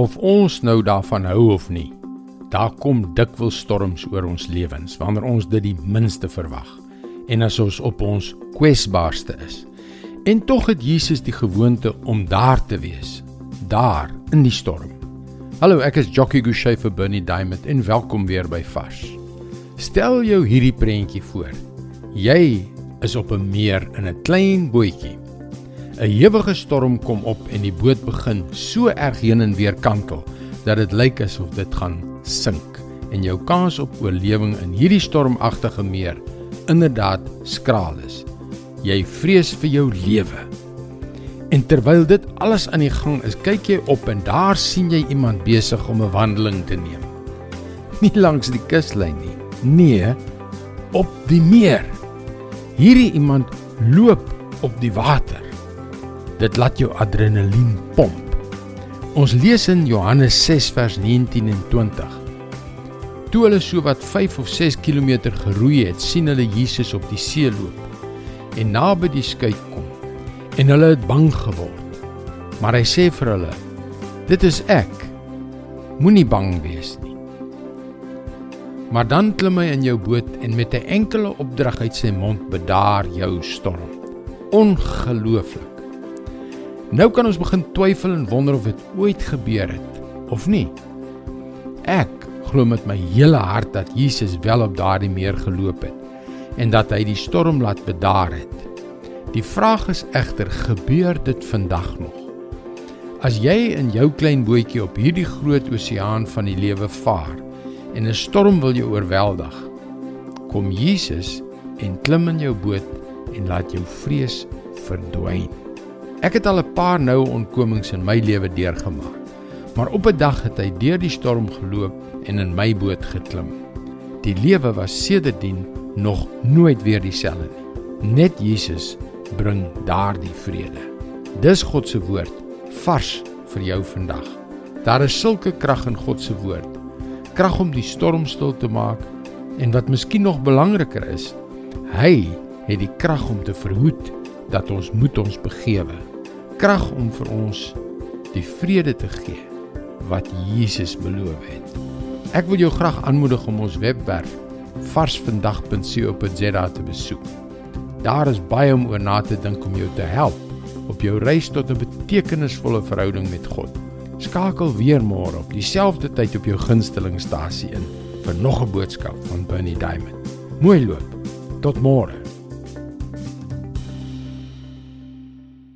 Of ons nou daarvan hou of nie, daar kom dikwels storms oor ons lewens wanneer ons dit die minste verwag en as ons op ons kwesbaarste is. En tog het Jesus die gewoonte om daar te wees, daar in die storm. Hallo, ek is Jockey Gouchee vir Bernie Diamond en welkom weer by Vars. Stel jou hierdie prentjie voor. Jy is op 'n meer in 'n klein bootjie. 'n Ewige storm kom op en die boot begin so erg heen en weer kantel dat dit lyk asof dit gaan sink en jou kans op oorlewing in hierdie stormagtige meer inderdaad skraal is. Jy vrees vir jou lewe. En terwyl dit alles aan die gang is, kyk jy op en daar sien jy iemand besig om 'n wandeling te neem. Nie langs die kuslyn nie. Nee, op die meer. Hierdie iemand loop op die water. Dit laat jou adrenalien pomp. Ons lees in Johannes 6 vers 19 en 20. Toe hulle so wat 5 of 6 km geroei het, sien hulle Jesus op die see loop en naby die skei kom en hulle het bang geword. Maar hy sê vir hulle: "Dit is ek. Moenie bang wees nie." Maar dan klim hy in jou boot en met 'n enkele opdrag uit sy mond bedaar jou storm. Ongelooflik. Nou kan ons begin twyfel en wonder of dit ooit gebeur het of nie. Ek glo met my hele hart dat Jesus wel op daardie meer geloop het en dat hy die storm laat bedaar het. Die vraag is egter, gebeur dit vandag nog? As jy in jou klein bootjie op hierdie groot oseaan van die lewe vaar en 'n storm wil jou oorweldig, kom Jesus en klim in jou boot en laat jou vrees verdwyn. Ek het al 'n paar nou ontkomings in my lewe deurgemaak, maar op 'n dag het hy deur die storm geloop en in my boot geklim. Die lewe was sedertdien nog nooit weer dieselfde nie. Net Jesus bring daardie vrede. Dis God se woord vars vir jou vandag. Daar is sulke krag in God se woord. Krag om die storm stil te maak en wat miskien nog belangriker is, hy het die krag om te verhoed dat ons moet ons begewe. Krag om vir ons die vrede te gee wat Jesus beloof het. Ek wil jou graag aanmoedig om ons webwerf varsvandag.co.za te besoek. Daar is baie om oor na te dink om jou te help op jou reis tot 'n betekenisvolle verhouding met God. Skakel weer môre op dieselfde tyd op jou gunstelingstasie in vir nog 'n boodskap van Bernie Diamond. Mooi loop. Tot môre.